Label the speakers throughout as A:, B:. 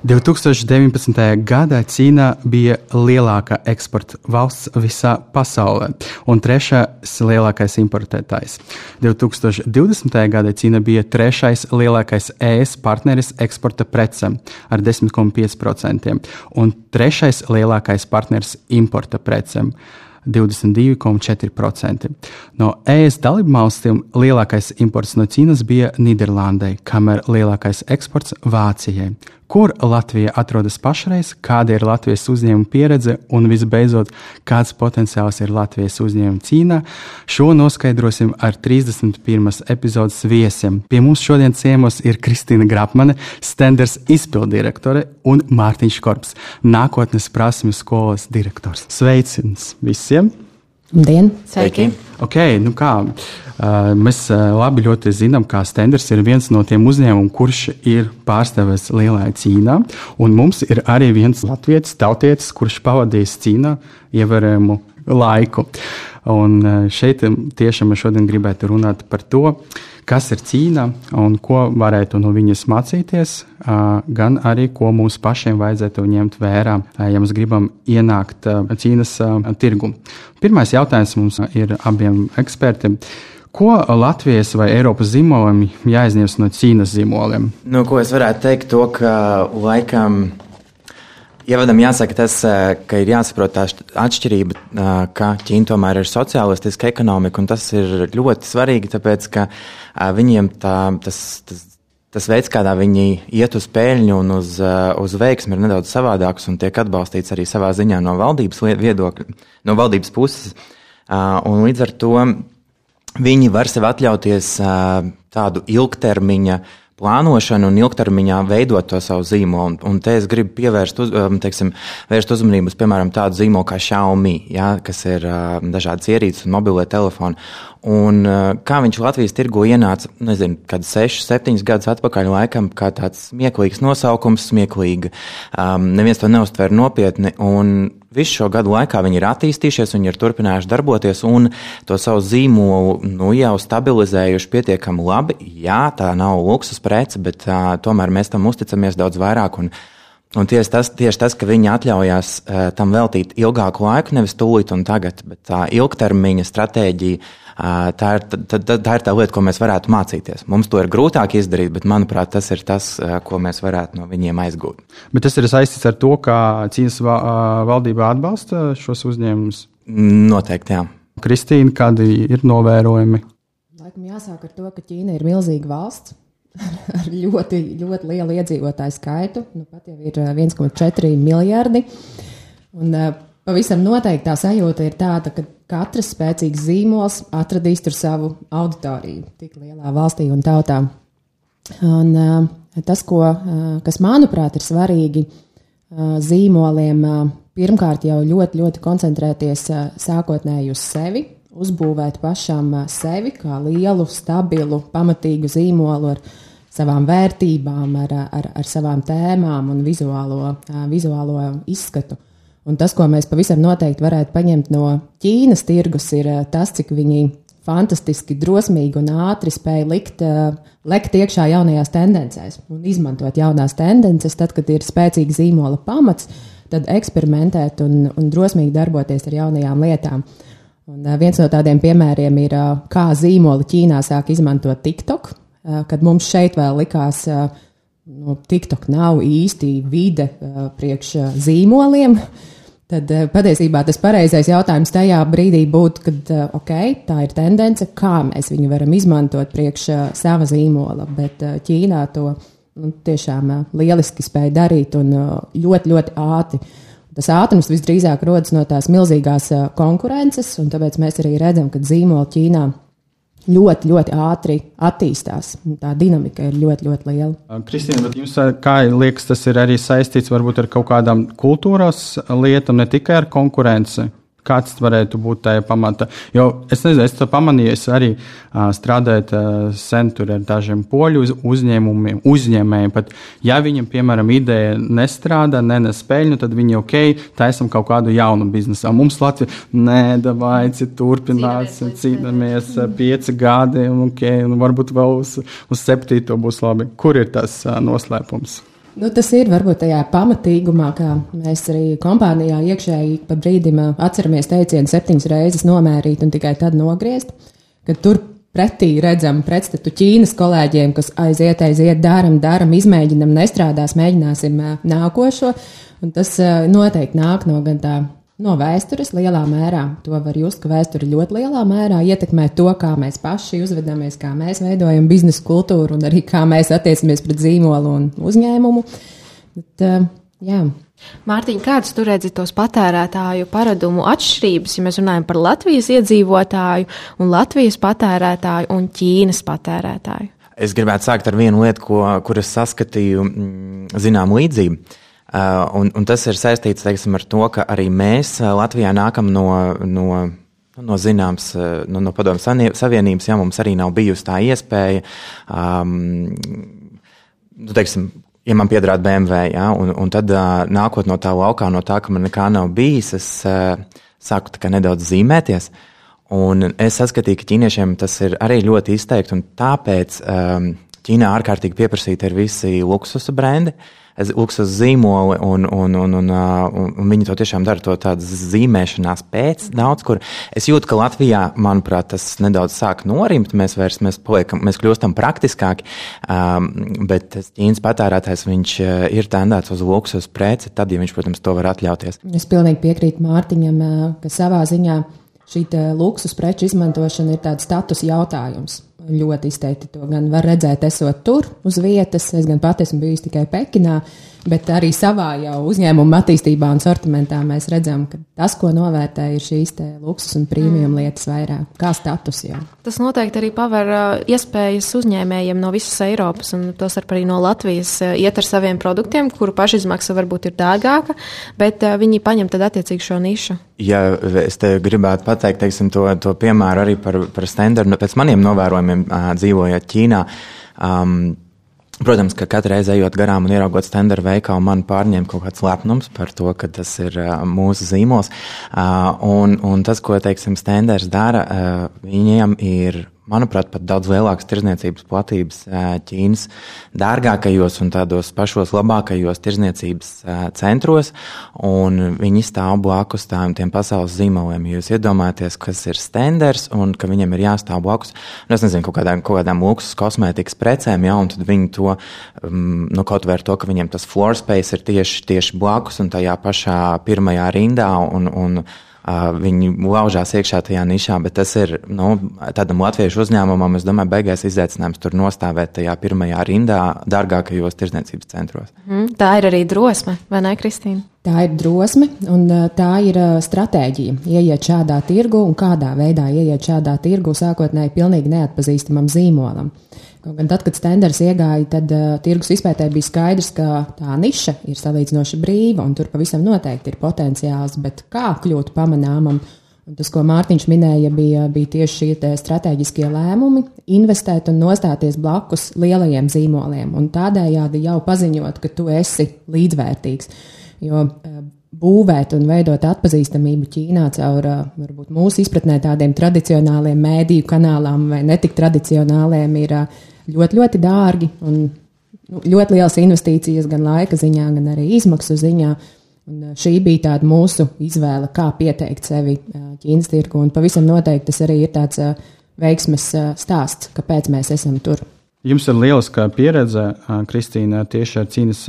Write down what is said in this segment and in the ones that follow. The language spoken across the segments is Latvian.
A: 2019. gadā Ķīna bija lielākā eksporta valsts visā pasaulē un trešais lielākais importētājs. 2020. gadā Ķīna bija trešais lielākais ES partneris eksporta precēm ar 10,5% un trešais lielākais partneris importa precēm. 22,4%. No ES dalībvalstīm lielākais imports no Ķīnas bija Nīderlandē, kamēr lielākais eksports Vācijai. Kur Latvija atrodas pašreiz, kāda ir Latvijas uzņēmuma pieredze un visbeidzot, kāds potenciāls ir Latvijas uzņēmuma Ķīnā, šo noskaidrosim ar 31. epizodes viesiem. Pie mums šodien ciemos ir Kristīna Grapmane, Stenders izpildirektore un Mārtiņš Korps, nākotnes prasmju skolas direktors. Sveicins visiem!
B: Labdien!
C: Sveiki!
A: Okay, nu kā, uh, mēs uh, labi ļoti zinām, ka Stenders ir viens no tiem uzņēmumiem, kurš ir pārstāvēts Lielajā Ķīnā. Un mums ir arī viens latviešu tautietis, kurš pavadījis Ķīnā ievērojumu laiku. Un uh, šeit tiešām mēs šodien gribētu runāt par to, kas ir Ķīna un ko varētu no viņas mācīties, gan arī ko mums pašiem vajadzētu ņemt vērā, ja mēs gribam ienākt Ķīnas tirgu. Pirmais jautājums mums ir abiem ekspertiem. Ko Latvijas vai Eiropas zīmoliem jāizņems no Ķīnas zīmoliem?
C: Nu, ko es varētu teikt, to, ka laikam Ievadam jāsaka tas, ka ir jāsaprot tā atšķirība, ka Ķīna tomēr ir sociālistiska ekonomika, un tas ir ļoti svarīgi, tāpēc, ka viņiem tā, tas, tas, tas veids, kādā viņi iet uz peļņu un uz, uz veiksmi, ir nedaudz savādāks un tiek atbalstīts arī savā ziņā no valdības viedokļa, no valdības puses. Un līdz ar to viņi var sev atļauties tādu ilgtermiņa plānošanu un ilgtermiņā veidot to savu zīmolu. Un, un te es gribu pievērst uz, um, teiksim, uzmanību uz, piemēram, tādu zīmolu kā Xiaomi, ja, kas ir uh, dažādas ierīces un mobilie telefoni. Un, uh, kā viņš Latvijas tirgo ienāca, nezinu, kad 6, 7 gadus atpakaļ, laikam, kā tāds smieklīgs nosaukums, smieklīgi. Um, neviens to neuztver nopietni. Un, Visu šo gadu laikā viņi ir attīstījušies, viņi ir turpinājuši darboties un to savu zīmolu nu, jau stabilizējuši pietiekami labi. Jā, tā nav luksus prece, bet uh, tomēr mēs tam uzticamies daudz vairāk. Un, Un tieši tas, tieši tas, ka viņi atļaujās uh, tam veltīt ilgāku laiku, nevis tūlīt un tagad, bet tā ilgtermiņa stratēģija, tā, ir, tā, tā, tā ir tā lieta, ko mēs varētu mācīties. Mums to ir grūtāk izdarīt, bet manuprāt, tas ir tas, ko mēs varētu no viņiem aizgūt.
A: Bet tas ir saistīts ar to, ka Cīnas valdība atbalsta šos uzņēmumus?
C: Noteikti, jā.
A: Kristīna, kādi ir novērojumi?
B: Laikam jāsāk ar to, ka Ķīna ir milzīga valsts ar ļoti, ļoti lielu iedzīvotāju skaitu. Nu, pat jau ir 1,4 miljardi. Un, pavisam noteikti tā sajūta ir tāda, ka katrs spēcīgs zīmols atradīs tur savu auditoriju tik lielā valstī un tautā. Un, tas, ko, kas manuprāt ir svarīgi zīmoliem, pirmkārt jau ļoti, ļoti koncentrēties sākotnēji uz sevi, uzbūvēt pašam sevi kā lielu, stabilu, pamatīgu zīmolu ar savām vērtībām, ar, ar, ar savām tēmām un vizuālo, vizuālo izskatu. Un tas, ko mēs pavisam noteikti varētu paņemt no Ķīnas tirgus, ir tas, cik viņi fantastiski, drosmīgi un ātri spēja likt, lekt iekšā jaunajās tendencēs un izmantot jaunās tendences, tad, kad ir spēcīga zīmola pamats, tad eksperimentēt un, un drosmīgi darboties ar jaunajām lietām. Uh, Un, uh, viens no tādiem piemēriem ir, uh, kā zīmoli Ķīnā sāk izmantot TikTok, uh, kad mums šeit vēl likās, uh, nu, TikTok nav īsti vide uh, priekš uh, zīmoliem. Tad uh, patiesībā tas pareizais jautājums tajā brīdī būtu, kad uh, ok, tā ir tendence, kā mēs viņu varam izmantot priekš sava zīmola, bet Ķīnā to nu, tiešām lieliski spēja darīt un ļoti, ļoti ātri. Tas ātrums visdrīzāk rodas no tās milzīgās konkurences, un tāpēc mēs arī redzam, ka zīmola Ķīnā ļoti, ļoti ātri attīstās. Tā dinamika ir ļoti, ļoti liela.
A: Kristīna, bet jums kā liekas, tas ir arī saistīts varbūt ar kaut kādām kultūras lietām, ne tikai ar konkurenci? Kāds varētu būt tajā pamata? Jo es nezinu, es to pamanīju, es arī uh, strādāju uh, sen tur ar dažiem poļu uz, uzņēmumiem, uzņēmējiem. Pat ja viņam, piemēram, ideja nestrādā, nenes peļņu, tad viņi ok, taisam kaut kādu jaunu biznesu. Mums Latvija, nē, davaici, turpināsim, cīnāmies pieci gadi, un, okay, un varbūt vēl uz, uz septīto būs labi. Kur ir tas uh, noslēpums?
B: Nu, tas ir varbūt tajā pamatīgumā, kā mēs arī kompānijā iekšēji pa brīdim atceramies teicienu septiņas reizes nomērīt un tikai tad nogriezt. Kad tur pretī redzam pretstatu Ķīnas kolēģiem, kas aiziet, aiziet, daram, daram, izmēģinam, nestrādās, mēģināsim nākošo. Un tas noteikti nāk no gan tā no vēstures lielā mērā. To var just, ka vēsture ļoti lielā mērā ietekmē to, kā mēs paši uzvedamies, kā mēs veidojam biznesa kultūru un arī kā mēs attiecamies pret zīmolu un uzņēmumu. Bet, uh, jā.
D: Mārtiņ, kādas tu redzi tos patērētāju paradumu atšķirības, ja mēs runājam par Latvijas iedzīvotāju un Latvijas patērētāju un Ķīnas patērētāju?
C: Es gribētu sākt ar vienu lietu, ko, kur es saskatīju mm, zinām līdzību. Uh, un, un tas ir saistīts teiksim, ar to, ka arī mēs uh, Latvijā nākam no, no, no zināmas, uh, no, no padomu savienības, ja mums arī nav bijusi tā iespēja. Um, nu, teiksim, ja man piederētu BMW, ja, un, un tad nākot no tā laukā, no tā, ka man nekā nav bijis, es sāku nedaudz zīmēties. Un es saskatīju, ka ķīniešiem tas ir arī ļoti izteikti, un tāpēc um, Ķīnā ārkārtīgi pieprasīti ir visi luksusa brendi. Uh, luksus zīmoli, un, un, un, un, un, un viņi to tiešām dara to tādu zīmēšanās pēc daudz kur. Es jūtu, ka Latvijā, manuprāt, tas nedaudz sāk norimt, mēs vairs mēs, paliekam, mēs kļūstam praktiskāki, um, bet Ķīnas patērētājs viņš ir tendēts uz luksus preci, tad, ja viņš, protams, to var atļauties.
B: Es pilnīgi piekrītu Mārtiņam, ka savā ziņā šī luksus preču izmantošana ir tāds status jautājums ļoti izteikti to gan var redzēt, esot tur uz vietas. Es gan pati esmu bijusi tikai Pekinā, bet arī savā jau uzņēmuma attīstībā un sortimentā mēs redzam, ka tas, ko novērtē, ir šīs luksus un prīmijuma mm. lietas vairāk, kā status jau.
D: Tas noteikti arī paver iespējas uzņēmējiem no visas Eiropas un tos arī no Latvijas iet ar saviem produktiem, kuru pašizmaksa varbūt ir dārgāka, bet viņi paņem tad attiecīgi šo nišu.
C: Ja es te gribētu pateikt teiksim, to, to piemēru arī par, par standartu, pēc maniem novērojumiem dzīvojot Ķīnā. Um, Protams, ka katru reizi ejot garām un ieraugot standarta veikalu, man pārņem kaut kāds lepnums par to, ka tas ir mūsu zīmols. Un, un tas, ko, teiksim, standarts dara, viņiem ir manuprāt, pat daudz lielākas tirzniecības platības Ķīnas dārgākajos un tādos pašos labākajos tirzniecības centros, viņi stāv blakus tādiem pasaules zīmoliem. Jūs iedomājaties, kas ir stenders un ka viņiem ir jāstāv blakus, nu, nezinu, kaut kādām, kaut kādām luksus kosmētikas precēm, ja, un viņi to, um, nu, kaut vai ar to, ka viņiem tas floor space ir tieši, tieši blakus un tajā pašā pirmajā rindā, un, un Viņi laužās iekšā tajā nišā, bet tas ir nu, tādam latviešu uzņēmumam, es domāju, beigās izaicinājums tur nostāvēt tajā pirmajā rindā, dārgākajos tirdzniecības centros.
D: Mm, tā ir arī drosme, vai ne, Kristīna?
B: Tā ir drosme un tā ir stratēģija. Ieiet šādā tirgu un kādā veidā ieiet šādā tirgu sākotnēji pilnīgi neatpazīstamam zīmolam. Kaut gan tad, kad Stenders iegāja, tad uh, tirgus izpētē bija skaidrs, ka tā niša ir salīdzinoši brīva un tur pavisam noteikti ir potenciāls, bet kā kļūt pamanāmam? Un tas, ko Mārtiņš minēja, bija, bija tieši šie strateģiskie lēmumi, investēt un nostāties blakus lielajiem zīmoliem un tādējādi jau paziņot, ka tu esi līdzvērtīgs. Jo uh, būvēt un veidot atpazīstamību Ķīnā caur varbūt mūsu izpratnē tādiem tradicionāliem mēdīju kanālām vai netik tradicionāliem ir ļoti, ļoti dārgi un nu, ļoti liels investīcijas gan laika ziņā, gan arī izmaksu ziņā. Un šī bija tāda mūsu izvēle, kā pieteikt sevi Ķīnas tirgu. Un pavisam noteikti tas arī ir tāds veiksmes stāsts, kāpēc mēs esam tur.
A: Jums ir lieliska pieredze, Kristīna, tieši ar Ķīnas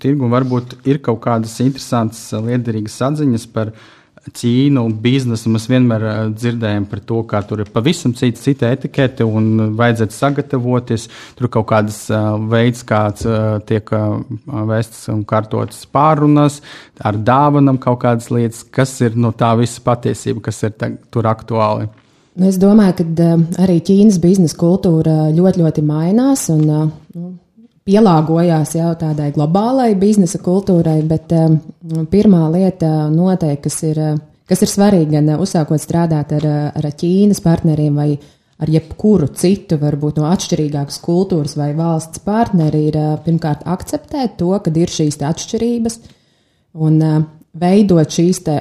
A: tirgu. Varbūt ir kaut kādas interesantas, liederīgas atziņas par viņu Ķīnu biznesu mēs vienmēr dzirdējam par to, ka tur ir pavisam cita, cita etikete un vajadzētu sagatavoties. Tur kaut kādas veids, kāds tiek vēstas un kārtotas pārunas, ar dāvanam kaut kādas lietas, kas ir no tā visa patiesība, kas ir tur aktuāli.
B: Nu, es domāju, ka arī Ķīnas biznesa kultūra ļoti, ļoti mainās. Un, uh, pielāgojās jau tādai globālai biznesa kultūrai, bet um, pirmā lieta noteikti, kas ir, kas ir svarīgi gan uzsākot strādāt ar, ar Ķīnas partneriem vai ar jebkuru citu, varbūt no atšķirīgākas kultūras vai valsts partneri, ir pirmkārt akceptēt to, ka ir šīs atšķirības un veidot šīs te,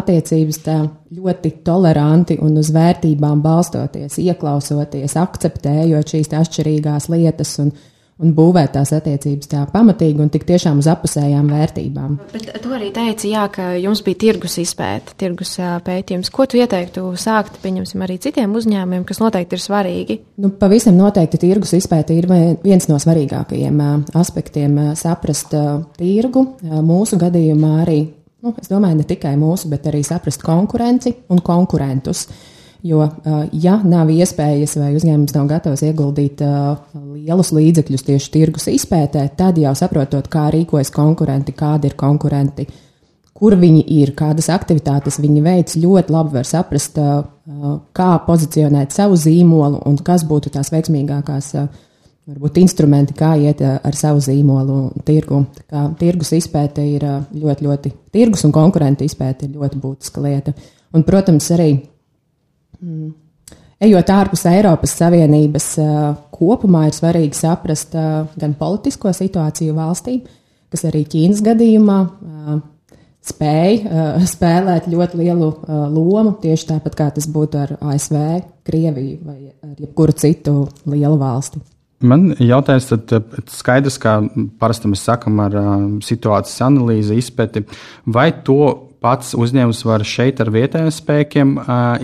B: attiecības tā ļoti toleranti un uz vērtībām balstoties, ieklausoties, akceptējot šīs atšķirīgās lietas un, un būvēt tās attiecības tā pamatīgi un tik tiešām uz apusējām vērtībām.
D: Bet tu arī teici, jā, ka jums bija tirgus izpēta, tirgus pētījums. Ko tu ieteiktu sākt, pieņemsim, arī citiem uzņēmumiem, kas noteikti ir svarīgi?
B: Nu, pavisam noteikti tirgus izpēta ir viens no svarīgākajiem aspektiem saprast tirgu. Mūsu gadījumā arī, nu, es domāju, ne tikai mūsu, bet arī saprast konkurenci un konkurentus. Jo, ja nav iespējas vai uzņēmums nav gatavs ieguldīt lielus līdzekļus tieši tirgus izpētē, tad jau saprotot, kā rīkojas konkurenti, kādi ir konkurenti, kur viņi ir, kādas aktivitātes viņi veic, ļoti labi var saprast, kā pozicionēt savu zīmolu un kas būtu tās veiksmīgākās. Varbūt instrumenti, kā iet ar savu zīmolu tirgu. Kā tirgus izpēte ir ļoti, ļoti, tirgus un konkurentu izpēte ir ļoti būtiska lieta. Un, protams, arī Mm. Ejot ārpus Eiropas Savienības kopumā, ir svarīgi saprast gan politisko situāciju valstī, kas arī Ķīnas gadījumā spēja spēlēt ļoti lielu lomu, tieši tāpat kā tas būtu ar ASV, Krieviju vai ar jebkuru citu lielu valsti.
A: Man jautājums, tad skaidrs, kā parasti mēs sakam ar situācijas analīzi, izpēti, vai to pats uzņēmums var šeit ar vietējiem spēkiem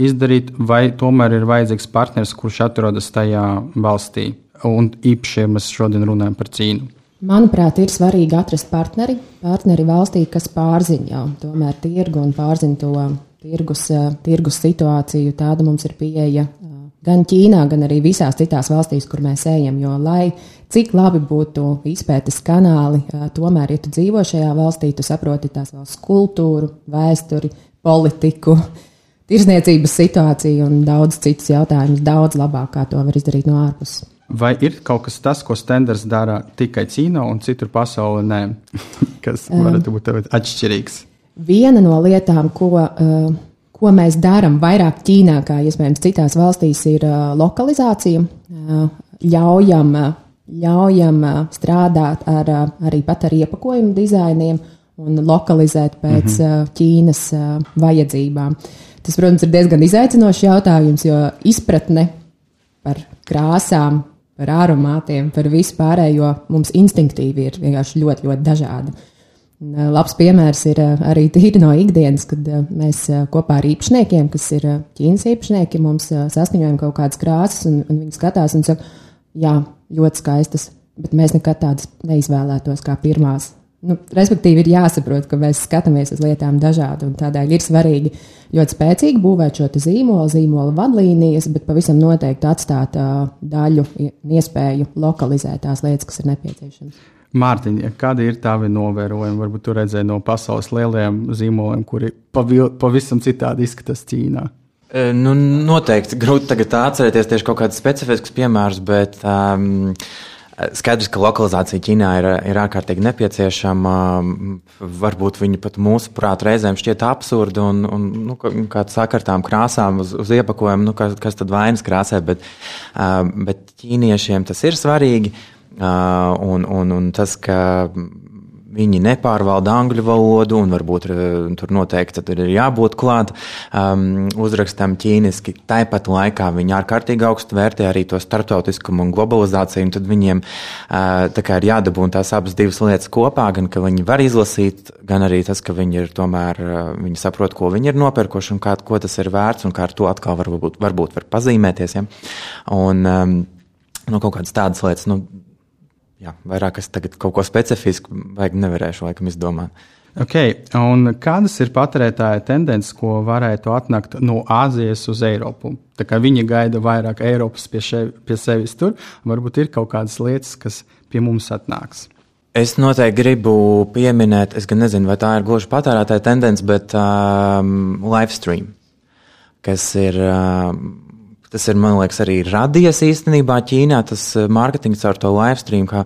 A: izdarīt, vai tomēr ir vajadzīgs partners, kurš atrodas tajā valstī? Un īpaši, mēs šodien runājam par Ķīnu.
B: Manuprāt, ir svarīgi atrast partneri, partneri valstī, kas pārzina jau tomēr tirgu un pārzina to tirgus, tirgus situāciju. Tāda mums ir pieeja gan Ķīnā, gan arī visās citās valstīs, kur mēs ejam. Jo, lai cik labi būtu izpētes kanāli, tomēr, ja tu dzīvo šajā valstī, tu saproti tās valsts kultūru, vēsturi, politiku, tirzniecības situāciju un daudz citus jautājumus daudz labāk, kā to var izdarīt no ārpuses.
A: Vai ir kaut kas tāds, ko Stenders dara tikai Ķīnā un citur pasaulē, nē, kas varētu būt atšķirīgs?
B: Viena no lietām, ko uh, ko mēs darām vairāk Ķīnā, kā iespējams citās valstīs, ir uh, lokalizācija. Uh, ļaujam, uh, ļaujam strādāt ar, arī pat ar iepakojumu dizainiem un lokalizēt pēc mm -hmm. Ķīnas vajadzībām. Tas, protams, ir diezgan izaicinošs jautājums, jo izpratne par krāsām, par aromātiem, par visu pārējo mums instinktīvi ir vienkārši ļoti, ļoti dažāda. Labs piemērs ir arī tīri no ikdienas, kad mēs kopā ar īpašniekiem, kas ir Ķīnas īpašnieki, mums sasniedzam kaut kādas krāsas, un, un viņi skatās un saka, jā, ļoti skaistas, bet mēs nekad tādas neizvēlētos kā pirmās. Nu, respektīvi, ir jāsaprot, ka mēs skatāmies uz lietām dažādi, un tādēļ ir svarīgi ļoti spēcīgi būvēt šo zīmolu, zīmola vadlīnijas, bet pavisam noteikti atstāt uh, daļu, iespēju lokalizēt tās lietas, kas ir nepieciešamas.
A: Mārtiņa, kādi ir tavi novērojumi? Varbūt tu redzēji no pasaules lielajiem zīmoliem, kuri pavisam citādi izskatās Ķīnā.
C: E, nu, noteikti grūti tagad atcerēties tieši kaut kādus specifiskus piemērus, bet um, skaidrs, ka lokalizācija Ķīnā ir, ir ārkārtīgi nepieciešama. Varbūt viņi pat mūsuprāt reizēm šķiet absurdi un, un nu, kā saka ar tām krāsām uz, uz iepakojuma, nu, kas, kas tad vainas krāsē, bet, uh, bet ķīniešiem tas ir svarīgi. Uh, Un, un, un tas, ka viņi nepārvalda angļu valodu, un varbūt tur noteikti ir jābūt klāt um, uzrakstam ķīniski. Tāpat laikā viņi ārkārtīgi augstu vērtē arī to starptautiskumu un globalizāciju, un tad viņiem uh, ir jādabūna tās abas divas lietas kopā, gan ka viņi var izlasīt, gan arī tas, ka viņi ir tomēr, uh, viņi saprot, ko viņi ir nopirkuši un kā, ko tas ir vērts, un kā ar to atkal varbūt, varbūt var pazīmēties. Ja? Un, um, nu, kaut kādas tādas lietas. Nu, jā, vairāk es tagad kaut ko specifisku vajag nevarēšu laikam izdomāt.
A: Okay, un kādas ir patērētāja tendences, ko varētu atnākt no Āzijas uz Eiropu? Viņi gaida vairāk Eiropas pie, še, pie sevis tur, varbūt ir kaut kādas lietas, kas pie mums atnāks.
C: Es noteikti gribu pieminēt, es gan nezinu, vai tā ir gluži patērētāja tendence, bet um, live stream, kas ir. Um, Tas ir, man liekas, arī radies īstenībā Ķīnā. Tas mārketings ar to live stream, kā,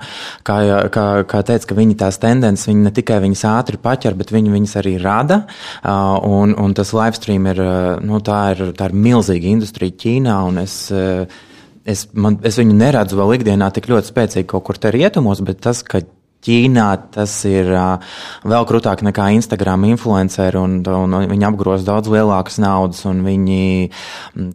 C: kā, kā, kā teica, ka viņi tās tendences, viņi ne tikai viņas ātri paķer, bet viņi viņas arī rada. Un, un tas live stream ir, nu, tā ir, tā ir milzīga industrija Ķīnā. Es, es, man, es viņu neredzu vēl ikdienā tik ļoti spēcīgi kaut kur te rietumos, bet tas, ka Ķīnā tas ir vēl krūtāk nekā Instagram influenceri, un, un, viņi apgros daudz lielākas naudas, viņi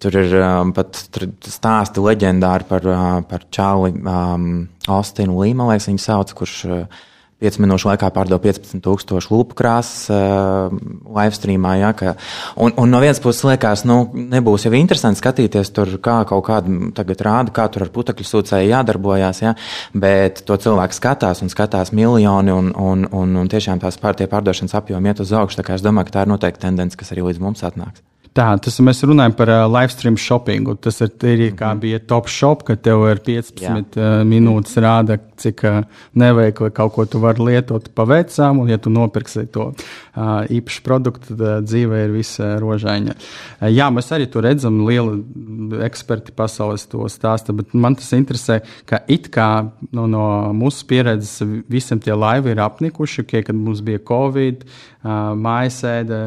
C: tur ir pat tur stāsti leģendāri par, par Čāli um, Austinu Līmu, liekas, viņu sauc, kurš uh, 5 minūšu laikā pārdeva 15,000 lupu krāsas uh, live streamā. Ja, ka, un, un no vienas puses liekas, nu, nebūs jau interesanti skatīties tur, kā kaut kāda tagad rāda, kā tur ar putekļu sūcēju jādarbojās, ja, bet to cilvēku skatās un skatās miljoni un, un, un, un tiešām tās pār, pārdošanas apjomi iet uz augšu. Tā kā es domāju, ka tā ir noteikti tendence, kas arī līdz mums atnāks.
A: Tā, tas mēs runājam par uh, live stream shoppingu. Tas ir arī kā mhm. bija top shop, ka tev ir 15 Jā. uh, minūtes rāda, cik uh, neveikli kaut ko tu vari lietot pa veicām, un ja tu nopirksi to uh, īpašu produktu, tad uh, dzīve ir visa rožaina. Uh, jā, mēs arī to redzam, lieli eksperti pasaules to stāsta, bet man tas interesē, ka it kā nu, no mūsu pieredzes visiem tie laivi ir apnikuši, okay, kad mums bija Covid, uh, mājasēde,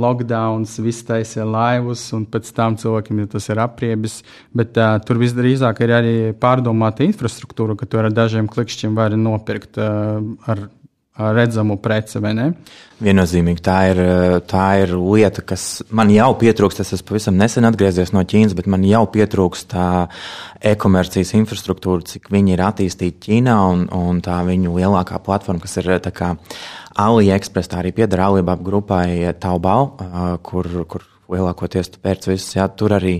A: lockdowns, viss taisīja laivus, un pēc tam cilvēkiem ja tas ir apriebis. Bet uh, tur visdrīzāk ir arī pārdomāta infrastruktūra, ka tu ar dažiem klikšķiem vari nopirkt uh, ar redzamu preci?
C: Viennozīmīgi tā ir, tā ir lieta, kas man jau pietrūkst. Es esmu pavisam nesen atgriezies no Ķīnas, bet man jau pietrūkst tā e-komercijas infrastruktūra, cik viņi ir attīstīti Ķīnā un, un tā viņu lielākā platforma, kas ir tā kā AliExpress, tā arī pieder Alibaba grupai Taubau, kur, kur lielākoties tu pērc visus, jā, tur arī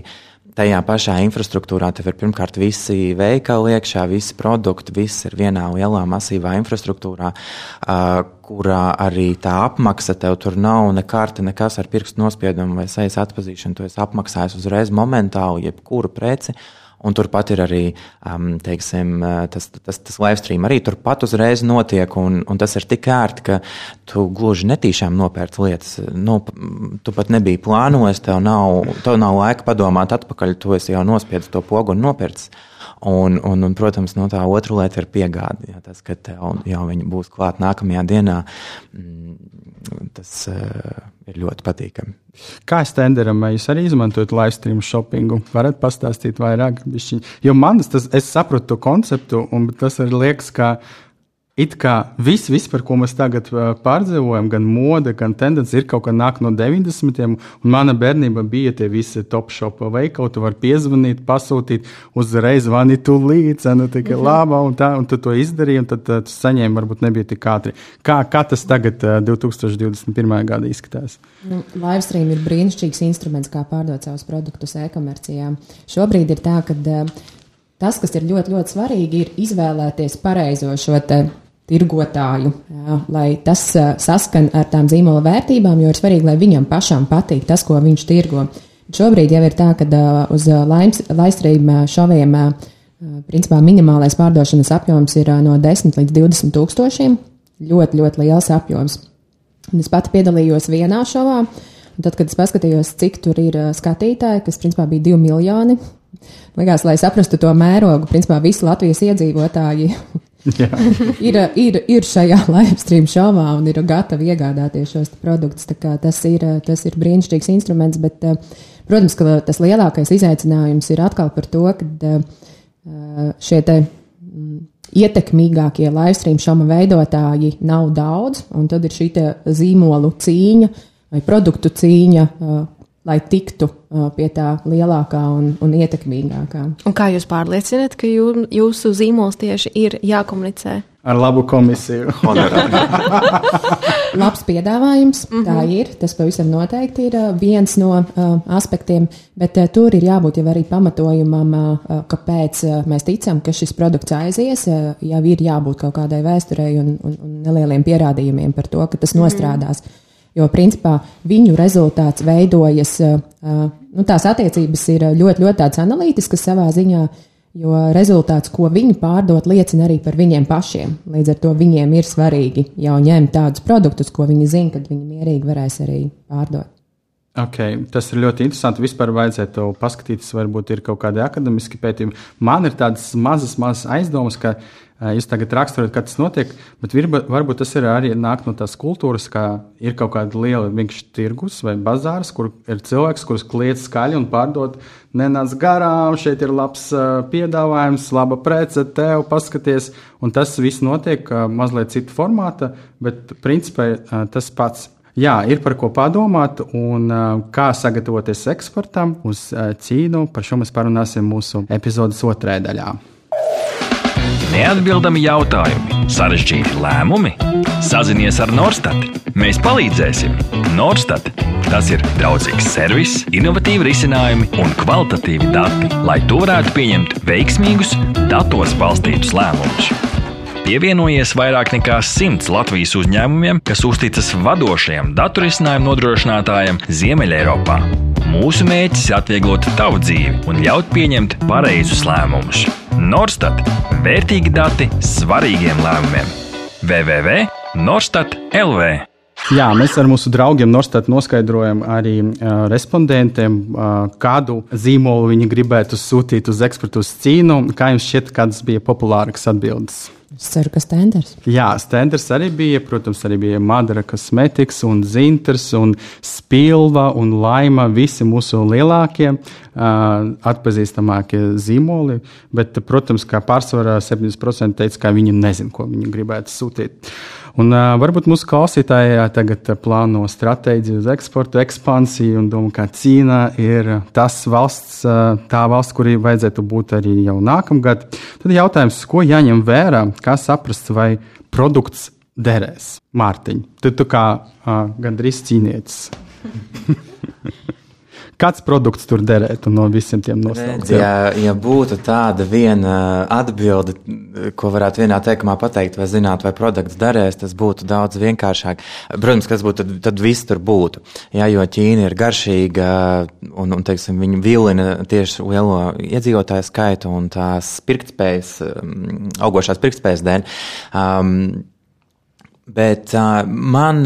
C: tajā pašā infrastruktūrā tev ir pirmkārt visi veikali iekšā, visi produkti, viss ir vienā lielā masīvā infrastruktūrā, uh, kurā arī tā apmaksa tev tur nav ne karte, nekas ar pirkstu nospiedumu vai sejas atpazīšanu. Tu esi apmaksājis uzreiz momentāli jebkuru preci. Uh, Un turpat ir arī um, teiksim, tas, tas, tas live stream arī turpat uzreiz notiek. Un, un tas ir tik ērti, ka tu gluži netīšām nopērc lietas. Nu, tu pat nebija plānojis, tev nav, tev nav laika padomāt atpakaļ. Tu esi jau nospiedis to pogu un nopircis. Un, un, un, protams, no tā otra lieta ir piegāde. Ja, tas, ka tev jau viņi būs klāt nākamajā dienā, mm, tas uh, ir ļoti patīkami.
A: Kā stenderam, vai jūs arī izmantojat live stream shoppingu? Varat pastāstīt vairāk? Bišķiņ? Jo man tas, es saprotu to konceptu, un tas arī liekas, ka It kā viss, viss, par ko mēs tagad pārdzīvojam, gan mode, gan tendence, ir kaut kā nāk no 90. Un mana bērnība bija tie visi top shop veikali. Tu vari piezvanīt, pasūtīt, uzreiz zvani tu līdzi, cena tika mm -hmm. laba, un, tā, un tu to izdarīji, un tad tu saņēmi, varbūt nebija tik ātri. Kā, kā tas tagad, 2021. gada izskatās?
B: Nu, Livestream ir brīnišķīgs instruments, kā pārdot savus produktus e-komercijā. Šobrīd ir tā, ka tas, kas ir ļoti, ļoti svarīgi, ir izvēlēties pareizo šo te tirgotāju, jā, lai tas saskan ar tām zīmola vērtībām, jo ir svarīgi, lai viņam pašam patīk tas, ko viņš tirgo. Šobrīd jau ir tā, ka uz laistrību šoviem principā minimālais pārdošanas apjoms ir no 10 līdz 20 tūkstošiem. Ļoti, ļoti liels apjoms. Un es pati piedalījos vienā šovā, un tad, kad es paskatījos, cik tur ir skatītāji, kas principā bija 2 miljoni, likās, lai saprastu to mērogu, principā visi Latvijas iedzīvotāji ir, ir, ir šajā live stream šovā un ir gatavi iegādāties šos produktus. Tas ir, tas ir brīnišķīgs instruments, bet, protams, ka tas lielākais izaicinājums ir atkal par to, ka šie te mm, ietekmīgākie live stream šoma veidotāji nav daudz, un tad ir šī zīmolu cīņa vai produktu cīņa lai tiktu uh, pie tā lielākā un, un ietekmīgākā.
D: Un kā jūs pārliecināt, ka jū, jūsu zīmols tieši ir jākomunicē?
A: Ar labu komisiju.
B: Labs piedāvājums, mm -hmm. tā mhm. ir. Tas pavisam noteikti ir uh, viens no uh, aspektiem, bet uh, tur ir jābūt jau arī pamatojumam, uh, uh kāpēc uh, mēs ticam, ka šis produkts aizies. Uh, jau ir jābūt kaut kādai vēsturei un, un, un nelieliem pierādījumiem par to, ka tas mm -hmm. Jo, principā, viņu rezultāts veidojas, nu, tās attiecības ir ļoti, ļoti tādas analītiskas savā ziņā, jo rezultāts, ko viņi pārdod, liecina arī par viņiem pašiem. Līdz ar to viņiem ir svarīgi jau ņemt tādus produktus, ko viņi zina, kad viņi mierīgi varēs arī pārdot.
A: Okay, tas ir ļoti interesanti. Vispār vajadzētu paskatīties, varbūt ir kaut kādi akadēmiski pētījumi. Man ir tādas mazas, mazas aizdomas, ka uh, jūs tagad raksturojat, kā tas notiek, bet varbūt tas ir arī nāk no tās kultūras, ka ir kaut kāda liela vienkārši tirgus vai bazārs, kur ir cilvēks, kurš kliedz skaļi un pārdod. Nenāc garām, šeit ir labs uh, piedāvājums, laba prece, tev paskaties. Un tas viss notiek uh, mazliet citu formāta, bet principā tas pats. Jā, ir par ko padomāt, un kā sagatavoties eksportam uz Ķīnu. Par šo mēs parunāsim mūsu epizodes otrajā daļā.
E: Neatbildami jautājumi, sarežģīti lēmumi. Sazinies ar Norstat. Mēs palīdzēsim. Norstat. Tas ir draudzīgs servis, innovatīvi risinājumi un kvalitatīvi dati, lai tu varētu pieņemt veiksmīgus, datos balstītus lēmumus. Pievienojies vairāk nekā simts Latvijas uzņēmumiem, kas uzticas vadošajam datorisinājumu nodrošinātājam Ziemeļeiropā. Mūsu mērķis ir atvieglot tavu dzīvi un ļaut pieņemt pareizus lēmumus. Norstat - vērtīgi dati svarīgiem lēmumiem. www.norstat.lv
A: Jā, mēs ar mūsu draugiem Norstat noskaidrojam arī uh, respondentiem, uh, kādu zīmolu viņi gribētu sūtīt uz eksportu uz Ķīnu. Kā jums šķiet, kādas bija populārākas atbildes?
B: Es ceru, ka Stenders.
A: Jā, Stenders arī bija. Protams, arī bija Madara kosmetikas, un Zinters, un Spilva un Laima. Visi mūsu lielākie, uh, atpazīstamākie zīmoli. Bet, protams, kā pārsvarā 70% teica, ka viņi nezina, ko viņi gribētu sūtīt. Un, uh, varbūt mūsu klausītāji tagad plāno stratēģiju uz eksportu, ekspansiju un domā, ka Ķīna ir tas valsts, tā valsts, kurī vajadzētu būt arī jau nākamgad. Tad jautājums, ko jāņem vērā, kā saprast, vai produkts derēs? Mārtiņ, tu, tu kā uh, gandrīz cīnietis. Kāds produkts tur derētu no visiem tiem nosauktiem?
C: Ja, ja būtu tāda viena atbilde, ko varētu vienā teikumā pateikt, vai zināt, vai produkts derēs, tas būtu daudz vienkāršāk. Protams, kas būtu, tad, tad viss tur būtu. Jā, jo Ķīna ir garšīga un, un teiksim, viņa vilina tieši lielo iedzīvotāju skaitu un tās pirktspējas, um, augošās pirktspējas dēļ. Um, bet uh, man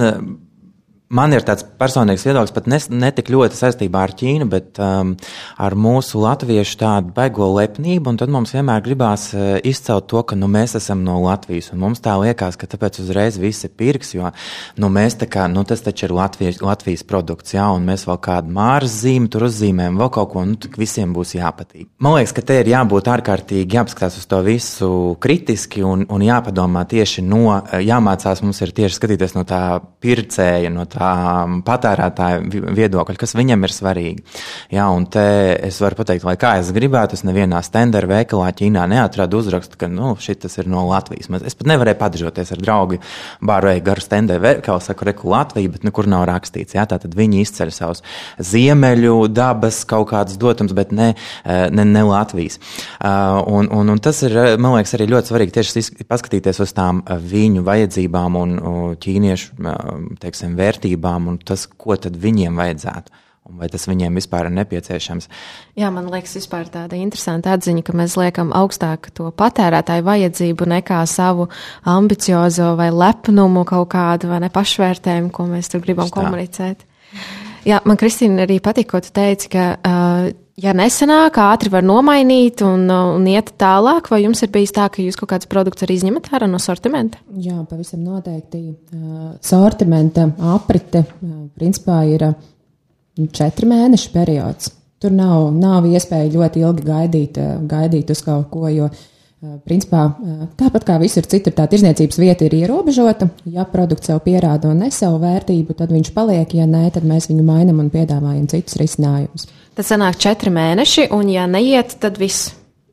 C: Man ir tāds personīgs viedoklis, pat ne tik ļoti saistībā ar Ķīnu, bet um, ar mūsu latviešu tādu baigo lepnību. Tad mums vienmēr gribās uh, izcelt to, ka nu, mēs esam no Latvijas. Mums tā liekas, ka tāpēc uzreiz visi pirks, jo nu, kā, nu, tas taču ir Latvijas, Latvijas produkts, jā, un mēs vēl kādu māras zīmi tur uzzīmējam, vēl kaut ko, nu, visiem būs jāpatīk. Man liekas, ka te ir jābūt ārkārtīgi jāpaskatās uz to visu kritiski un, un jāpadomā tieši no, jāmācās mums ir tieši skatīties no tā pircēja, no tā patērētāju viedokļa, kas viņam ir svarīgi. Jā, un te es varu pateikt, lai kā es gribētu, es nevienā stendera veikalā Ķīnā neatradu uzrakstu, ka nu, šis ir no Latvijas. Es pat nevarēju padržoties ar draugu bāroju garu stendera veikalu, saku, reku Latviju, bet nekur nav rakstīts. Jā, tātad viņi izceļ savus ziemeļu dabas kaut kādus dotums, bet ne, ne, ne Latvijas. Un, un, un tas ir, man liekas, arī ļoti svarīgi tieši paskatīties uz tām viņu vajadzībām un ķīniešu, teiksim, vērtībām vērtībām un tas, ko tad viņiem vajadzētu. Un vai tas viņiem vispār ir nepieciešams?
D: Jā, man liekas, vispār tāda interesanta atziņa, ka mēs liekam augstāk to patērētāju vajadzību nekā savu ambiciozo vai lepnumu kaut kādu vai ne pašvērtējumu, ko mēs tur gribam komunicēt. Jā, man Kristīna arī patīk, ko tu teici, ka uh, ja nesenāk, ātri var nomainīt un, un iet tālāk, vai jums ir bijis tā, ka jūs kaut kāds produkts arī izņemat ārā no sortimenta?
B: Jā, pavisam noteikti. Uh, sortimenta aprite principā ir četri mēnešu periods. Tur nav, nav iespēja ļoti ilgi gaidīt, gaidīt uz kaut ko, jo Principā, tāpat kā visur citur, tā tirzniecības vieta ir ierobežota. Ja produkts sev pierāda un nes savu vērtību, tad viņš paliek, ja nē, tad mēs viņu mainām un piedāvājam citus risinājumus.
D: Tad sanāk četri mēneši, un ja neiet, tad viss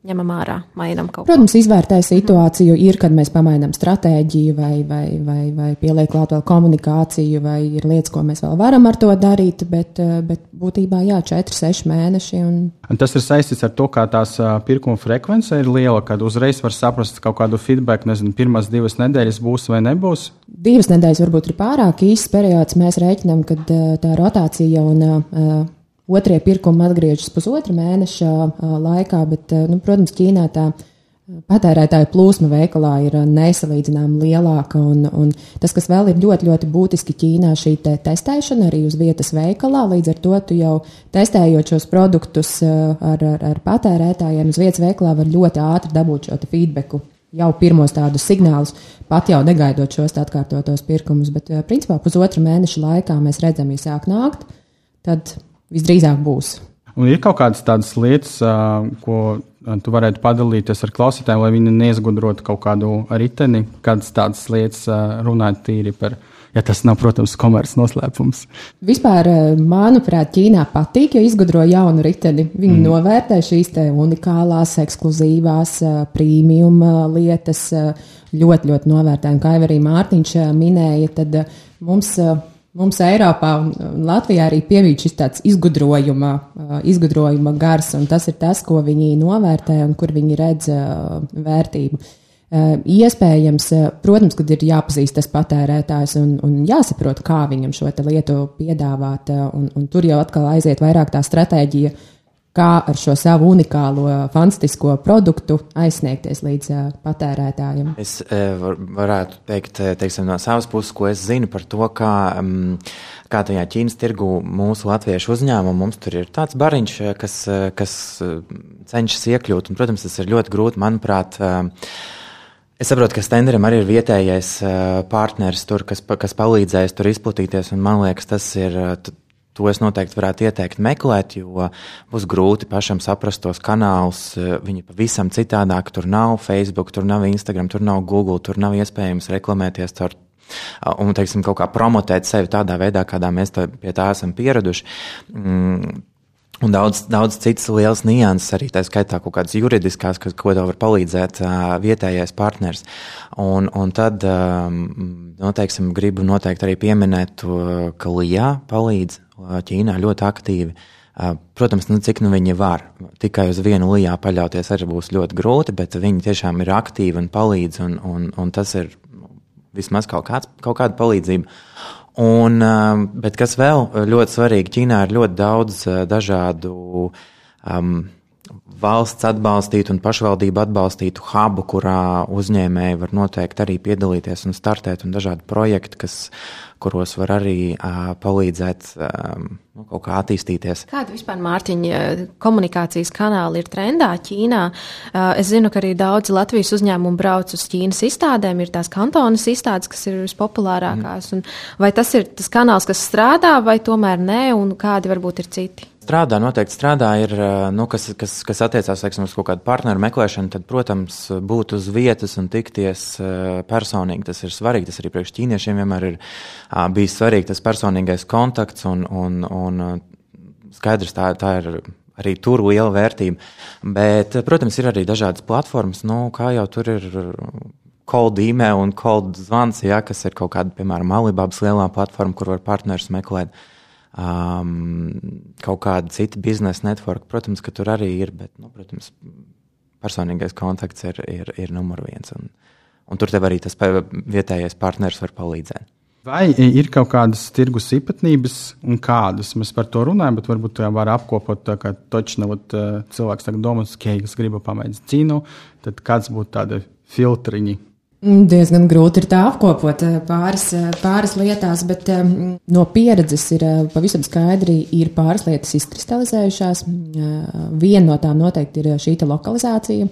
D: ņemam ārā, mainām kaut
B: ko. Protams, izvērtē situāciju ir, kad mēs pamainām stratēģiju vai, vai, vai, vai pieliek klāt vēl komunikāciju, vai ir lietas, ko mēs vēl varam ar to darīt, bet, eh, bet būtībā jā, 4-6 mēneši. Un...
A: Un tas ir saistīts ar to, kā tās pirkuma frekvence ir liela, kad uzreiz var saprast kaut kādu feedback, nezinu, pirmās divas nedēļas būs vai nebūs.
B: Divas nedēļas varbūt ir pārāk īsts periods. Mēs rēķinām, ka tā rotācija un Otrie pirkumi atgriežas pusotra mēneša laikā, bet, nu, protams, Ķīnā tā patērētāju plūsma veikalā ir nesalīdzināmi lielāka. Un, un tas, kas vēl ir ļoti, ļoti būtiski Ķīnā, šī te testēšana arī uz vietas veikalā. Līdz ar to tu jau testējot šos produktus ar, ar, ar patērētājiem uz vietas veikalā var ļoti ātri dabūt šo feedbacku. Jau pirmos tādus signālus, pat jau negaidot šos atkārtotos pirkumus, bet principā pusotra mēneša laikā mēs redzam, ja sāk nākt, tad visdrīzāk būs.
A: Un ir kaut kādas tādas lietas, ko tu varētu padalīties ar klausītājiem, lai viņi neizgudrotu kaut kādu riteni, kādas tādas lietas runāt tīri par. Ja tas nav, protams, komerces noslēpums.
B: Vispār, manuprāt, Ķīnā patīk, jo izgudro jaunu riteni. Viņi mm. novērtē šīs unikālās, ekskluzīvās, prēmijum lietas ļoti, ļoti novērtējami. Kā jau arī Mārtiņš minēja, tad mums Mums Eiropā un Latvijā arī pievīd šis tāds izgudrojuma, izgudrojuma gars, un tas ir tas, ko viņi novērtē un kur viņi redz vērtību. Iespējams, protams, kad ir jāpazīst tas patērētājs un, un jāsaprot, kā viņam šo lietu piedāvāt, un, un tur jau atkal aiziet vairāk tā stratēģija, kā ar šo savu unikālo, fantastisko produktu aizsniegties līdz uh, patērētājiem?
C: Es uh, var, varētu teikt, teiksim, no savas puses, ko es zinu par to, kā, um, kā tajā Ķīnas tirgu mūsu latviešu uzņēmumu mums tur ir tāds bariņš, kas, kas cenšas iekļūt. Un, protams, tas ir ļoti grūti, manuprāt. Es saprotu, ka Stenderam arī ir vietējais partneris, tur, kas, kas palīdzēs tur izplatīties. Man liekas, tas ir To es noteikti varētu ieteikt meklēt, jo būs grūti pašam saprast tos kanālus. Viņi pavisam citādāk. Tur nav Facebook, tur nav Instagram, tur nav Google, tur nav iespējams reklamēties caur un, teiksim, kaut kā promotēt sevi tādā veidā, kādā mēs tā, pie tā esam pieraduši. Un daudz, daudz citas lielas nianses, arī tā skaitā kaut kādas juridiskās, kas, ko tev var palīdzēt uh, vietējais partners. Un, un tad, um, noteiksim, gribu noteikti arī pieminēt to, ka Lijā palīdz Ķīnā ļoti aktīvi. Protams, nu, cik nu viņi var. Tikai uz vienu lijā paļauties arī būs ļoti grūti, bet viņi tiešām ir aktīvi un palīdz, un, un, un tas ir vismaz kaut, kāds, kaut kāda palīdzība. Un, bet kas vēl ļoti svarīgi, Ķīnā ir ļoti daudz dažādu um, valsts atbalstītu un pašvaldību atbalstītu hubu, kurā uzņēmēji var noteikti arī piedalīties un startēt, un dažādi projekti, kas, kuros var arī uh, palīdzēt um, kaut kā attīstīties.
D: Kāda vispār, Mārtiņa, komunikācijas kanāli ir trendā Ķīnā? Uh, es zinu, ka arī daudzi Latvijas uzņēmumi brauc uz Ķīnas izstādēm, ir tās kantonas izstādes, kas ir vispopulārākās. Mm. Vai tas ir tas kanāls, kas strādā, vai tomēr nē, un kādi varbūt ir citi?
C: Strādā, noteikti strādā, ir, nu, kas, kas, kas attiecās teiksim, uz kaut kādu partneru meklēšanu, tad, protams, būt uz vietas un tikties personīgi. Tas ir svarīgi. Tas arī priekš ķīniešiem vienmēr ir bijis svarīgi tas personīgais kontakts un, un, un skaidrs, tā, tā ir arī tur liela vērtība. Bet, protams, ir arī dažādas platformas, nu, kā jau tur ir cold email un cold zvans, ja, kas ir kaut kāda, piemēram, Alibabas lielā platforma, kur var partnerus meklēt. Uh, um, kaut kāda cita biznesa network. Protams, ka tur arī ir, bet, nu, protams, personīgais kontakts ir, ir, ir numur viens. Un, un tur tev arī tas vietējais partneris var palīdzēt.
A: Vai ir kaut kādas tirgus īpatnības, un kādas mēs par to runājam, bet varbūt tā var apkopot, tā, ka točna vat, cilvēks tagad domā, ka es gribu pamēģināt cīnu, tad kāds būtu tādi filtriņi,
B: diezgan grūti ir tā apkopot eh, pāris, eh, pāris lietās, bet um, no pieredzes ir pavisam skaidri, ir pāris lietas izkristalizējušās. Uh, viena no tām noteikti ir šī lokalizācija.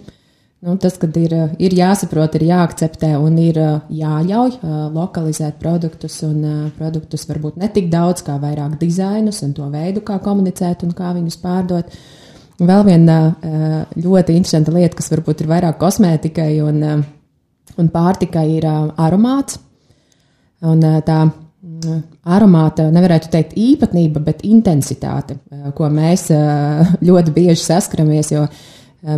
B: Nu, tas, kad ir, ir jāsaprot, ir jāakceptē un ir jāļauj lokalizēt produktus, un produktus varbūt ne tik daudz, kā vairāk dizainus un to veidu, kā komunicēt un kā viņus pārdot. Vēl viena ļoti interesanta lieta, kas varbūt ir vairāk kosmētikai un un pārtikai ir aromāts. Un tā aromāta, nevarētu teikt īpatnība, bet intensitāte, ko mēs ļoti bieži saskaramies, jo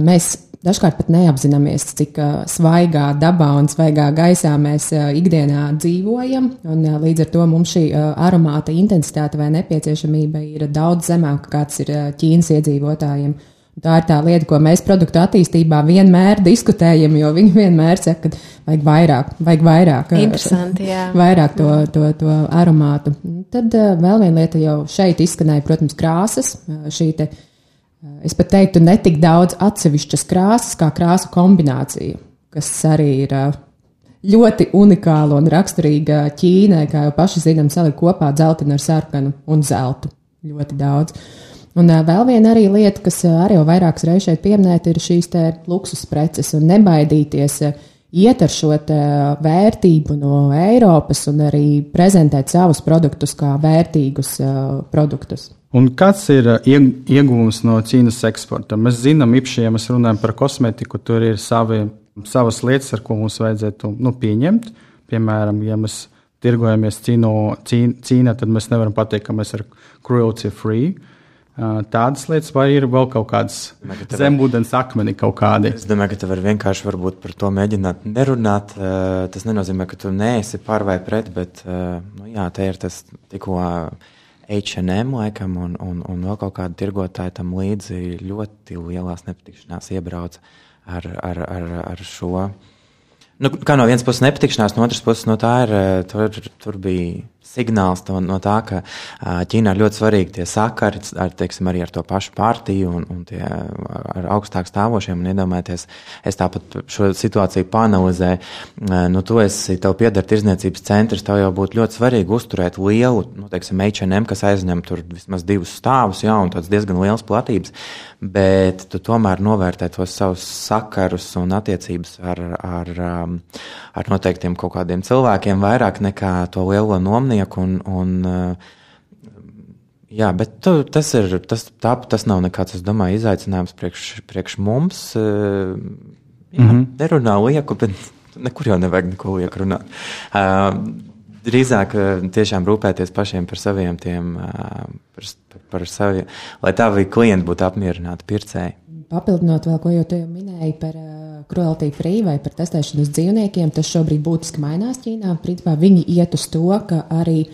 B: mēs dažkārt pat neapzināmies, cik svaigā dabā un svaigā gaisā mēs ikdienā dzīvojam. Līdz ar to mums šī aromāta intensitāte vai nepieciešamība ir daudz zemāka, kāds ir Ķīnas iedzīvotājiem. Tā ir tā lieta, ko mēs produktu attīstībā vienmēr diskutējam, jo viņi vienmēr saka, ka vajag vairāk, vajag vairāk,
D: Interesanti, jā.
B: vairāk to, to, to aromātu. Tad uh, vēl viena lieta jau šeit izskanēja, protams, krāsas. Uh, šī te, es pat teiktu, ne tik daudz atsevišķas krāsas, kā krāsu kombinācija, kas arī ir ļoti unikāla un raksturīga Ķīnai, kā jau paši zinām, salikt kopā dzeltenu ar sarkanu un zeltu. Ļoti daudz. Un vēl viena arī lieta, kas arī jau vairākas reizes šeit pieminēta, ir šīs luksus preces un nebaidīties iet ar šo vērtību no Eiropas un arī prezentēt savus produktus kā vērtīgus produktus.
A: Un kāds ir iegūms no Ķīnas eksporta? Mēs zinām, īpaši, ja mēs runājam par kosmetiku, tur ir savi savas lietas, ar ko mums vajadzētu nu, pieņemt. Piemēram, ja mēs tirgojamies cīn, cīnā, tad mēs nevaram pateikt, ka mēs esam cruelty free. Tādas lietas, vai ir vēl kaut kādas zemūdens akmeni kaut kādi?
C: Es domāju, ka tu vari vienkārši par to mēģināt nerunāt. Tas nenozīmē, ka tu neesi par vai pret, bet nu, jā, te ir tas tikko H&M laikam un, un, un vēl kaut kāda tirgotāja tam līdzi ļoti lielās nepatikšanās iebrauca ar, ar, ar, ar šo. Nu, kā no vienas puses nepatikšanās, no otras puses no tā ir, tur, tur bija signāls to, no tā, ka Ķīnā ir ļoti svarīgi tie sakari ar, teiksim, arī ar to pašu partiju un, un tie, ar augstāk stāvošiem. Un iedomājieties, es tāpat šo situāciju panelizēju. Nu, tu esi, tev pieder tirzniecības centrs, tev jau būtu ļoti svarīgi uzturēt lielu, nu, teiksim, H&M, kas aizņem tur vismaz divus stāvus, jā, un tāds diezgan liels platības, bet tu tomēr novērtē tos savus sakarus un attiecības ar, ar, ar noteiktiem kaut kādiem cilvēkiem vairāk nekā to lielo nomnieku dzīvnieku. Un, un, jā, bet tu, tas, ir, tas, tā, tas nav nekāds, es domāju, izaicinājums priekš, priekš mums. Jā, mm -hmm. Nerunā lieku, bet nekur jau nevajag neko lieku runāt. Drīzāk tiešām rūpēties pašiem par saviem, tiem, par, par saviem, lai tavi klienti būtu apmierināti pircēji.
B: Papildinot vēl, ko jau minēji par uh, cruelty free vai par testēšanu uz dzīvniekiem, tas šobrīd būtiski mainās Ķīnā. Principā viņi iet uz to, ka arī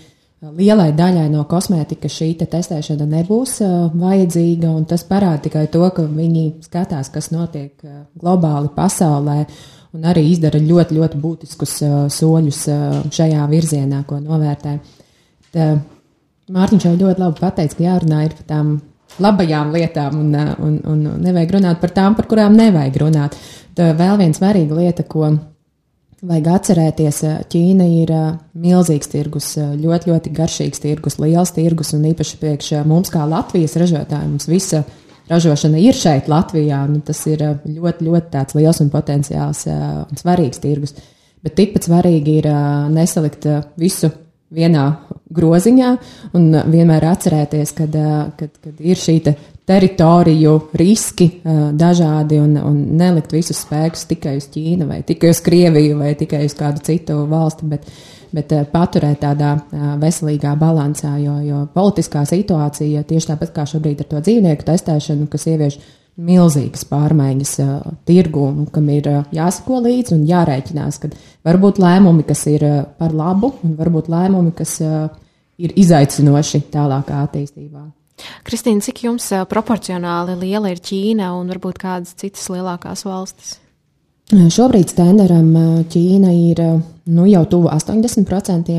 B: lielai daļai no kosmētikas šī te testēšana nebūs uh, vajadzīga, un tas parāda tikai to, ka viņi skatās, kas notiek uh, globāli pasaulē, un arī izdara ļoti, ļoti būtiskus uh, soļus uh, šajā virzienā, ko novērtē. Tā, Mārtiņš jau ļoti labi pateica, ka jārunā ir par tām labajām lietām un, uh, un, un nevajag runāt par tām, par kurām nevajag runāt. Tā vēl viena svarīga lieta, ko vajag atcerēties, uh, Ķīna ir uh, milzīgs tirgus, ļoti, ļoti garšīgs tirgus, liels tirgus un īpaši priekš mums kā Latvijas ražotājiem. Mums visa ražošana ir šeit Latvijā, nu, tas ir ļoti, ļoti liels un potenciāls un svarīgs tirgus. Bet tikpat svarīgi ir nesalikt visu vienā groziņā un vienmēr atcerēties, kad, kad, kad ir šī te teritoriju riski dažādi un, un nelikt visus spēkus tikai uz Ķīnu vai tikai uz Krieviju vai tikai uz kādu citu valsti, bet, bet paturēt tādā veselīgā balansā, jo, jo politiskā situācija tieši tāpat kā šobrīd ar to dzīvnieku testēšanu, kas ievieš milzīgas pārmaiņas uh, tirgu, kam ir uh, jāsako līdzi un jārēķinās, ka var būt lēmumi, kas ir uh, par labu, un varbūt lēmumi, kas uh, ir izaicinoši tālākā attīstībā.
D: Kristīna, cik jums uh, proporcionāli liela ir Ķīna un varbūt kādas citas lielākās valstis?
B: Šobrīd standaram Ķīna ir nu, jau tuvu 80%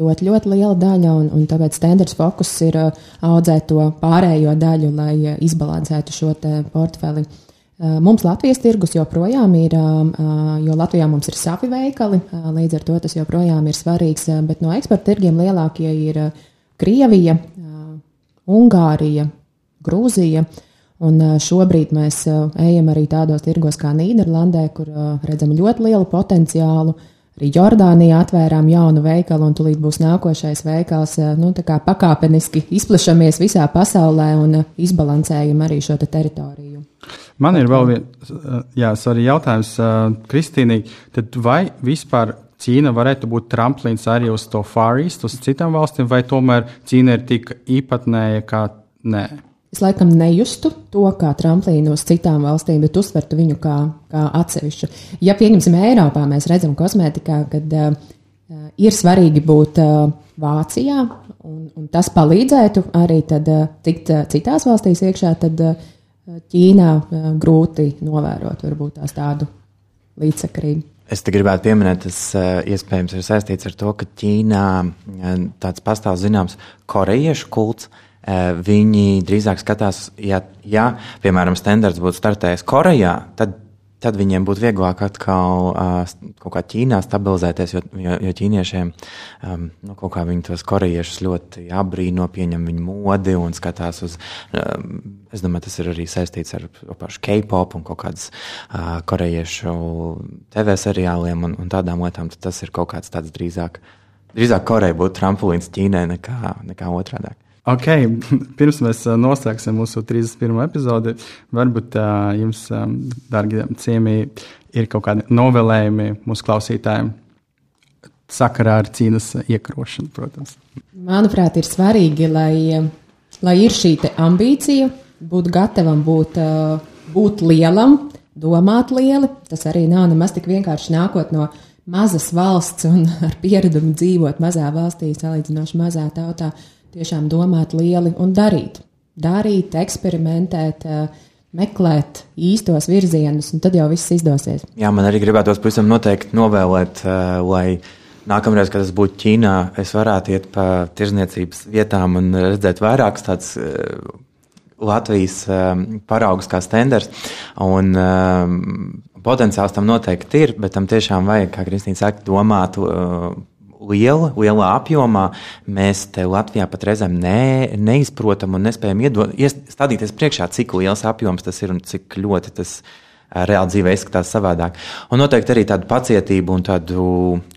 B: ļoti, ļoti liela daļa, un, un tāpēc standarts fokus ir audzēt to pārējo daļu, lai izbalansētu šo portfeli. Uh, mums Latvijas tirgus joprojām ir, um, jo Latvijā mums ir savi veikali, līdz ar to tas joprojām ir svarīgs, bet no eksporta tirgiem lielākie ir Krievija, Ungārija, Grūzija. Un šobrīd mēs ejam arī tādos tirgos kā Nīderlandē, kur redzam ļoti lielu potenciālu. Uh, Arī Jordānijā atvērām jaunu veikalu, un tūlīt būs nākošais veikals. Eh, nu, pakāpeniski izplešamies visā pasaulē un eh, izbalansējam arī šo te teritoriju.
A: Man ir vēl viens eh, jautājums, Kristīnai. Vai vispār Ķīna varētu būt tramplīns arī uz to Far East, uz citām valstīm, vai tomēr Ķīna ir tik īpatnēja, kā nē?
B: Es laikam nejustu to kā tramplīnu uz citām valstīm, bet uztvertu viņu kā, kā atsevišķu. Ja pieņemsim Eiropā, mēs redzam kosmētikā, kad uh, ir svarīgi būt uh, Vācijā, un, un tas palīdzētu arī tad, uh, tikt uh, citās valstīs iekšā, tad uh, Ķīnā uh, grūti novērot varbūt tās tādu līdzsakarību.
C: Es te gribētu pieminēt, tas iespējams ir saistīts ar to, ka Ķīnā tāds pastāv zināms korejiešu kults, viņi drīzāk skatās, ja, ja piemēram, standarts būtu startējis Korejā, tad tad viņiem būtu vieglāk atkal uh, kaut kā Ķīnā stabilizēties, jo, jo, jo ķīniešiem um, nu, kaut kā viņi tos korejiešus ļoti abrīno, pieņem viņu modi un skatās uz. Um, es domāju, tas ir arī saistīts ar pašu K-pop un kaut kādas uh, korejiešu TV seriāliem un, un tādām lietām. Tas ir kaut kāds tāds drīzāk, drīzāk Koreja būtu tramplīns Ķīnai nekā, nekā otrādāk.
A: Ok, pirms mēs noslēgsim mūsu 31. epizodi, varbūt uh, jums, um, darbie ciemiņi, ir kaut kādi novēlējumi mūsu klausītājiem sakarā ar cīnas iekarošanu, protams.
B: Manuprāt, ir svarīgi, lai, lai ir šī ambīcija, būt gatavam būt, būt lielam, domāt lieli. Tas arī nav nemaz tik vienkārši nākot no mazas valsts un ar pieredumu dzīvot mazā valstī, salīdzinoši mazā tautā tiešām domāt lieli un darīt. Darīt, eksperimentēt, eh, meklēt īstos virzienus, un tad jau viss izdosies.
C: Jā, man arī gribētos pavisam noteikti novēlēt, eh, lai nākamreiz, kad es būtu Ķīnā, es varētu iet pa tirzniecības vietām un redzēt vairākus tādus eh, Latvijas paraugus kā stenders. Un, potenciāls tam noteikti ir, bet tam tiešām vajag, kā Kristīna saka, domāt liela, lielā apjomā, mēs te Latvijā pat reizēm ne, neizprotam un nespējam iedot, stādīties priekšā, cik liels apjoms tas ir un cik ļoti tas reāli dzīvē izskatās savādāk. Un noteikti arī tādu pacietību un tādu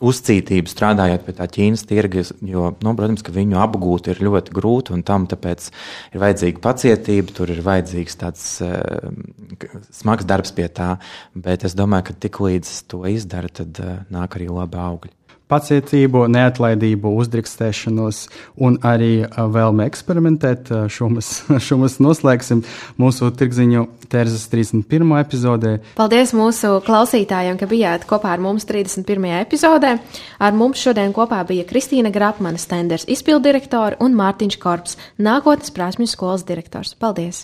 C: uzcītību strādājot pie tā Ķīnas tirgus, jo, nu, protams, ka viņu apgūt ir ļoti grūti un tam tāpēc ir vajadzīga pacietība, tur ir vajadzīgs tāds uh, smags darbs pie tā, bet es domāju, ka tik līdz to izdara, tad uh, nāk arī labi augļi
A: pacietību, neatlaidību, uzdrīkstēšanos un arī vēlme eksperimentēt. Šo mēs, šo mēs noslēgsim mūsu tirgziņu tērzes 31. epizodē.
D: Paldies mūsu klausītājiem, ka bijāt kopā ar mums 31. epizodē. Ar mums šodien kopā bija Kristīna Grapmana, Stenders izpildirektora un Mārtiņš Korps, nākotnes prasmju skolas direktors. Paldies!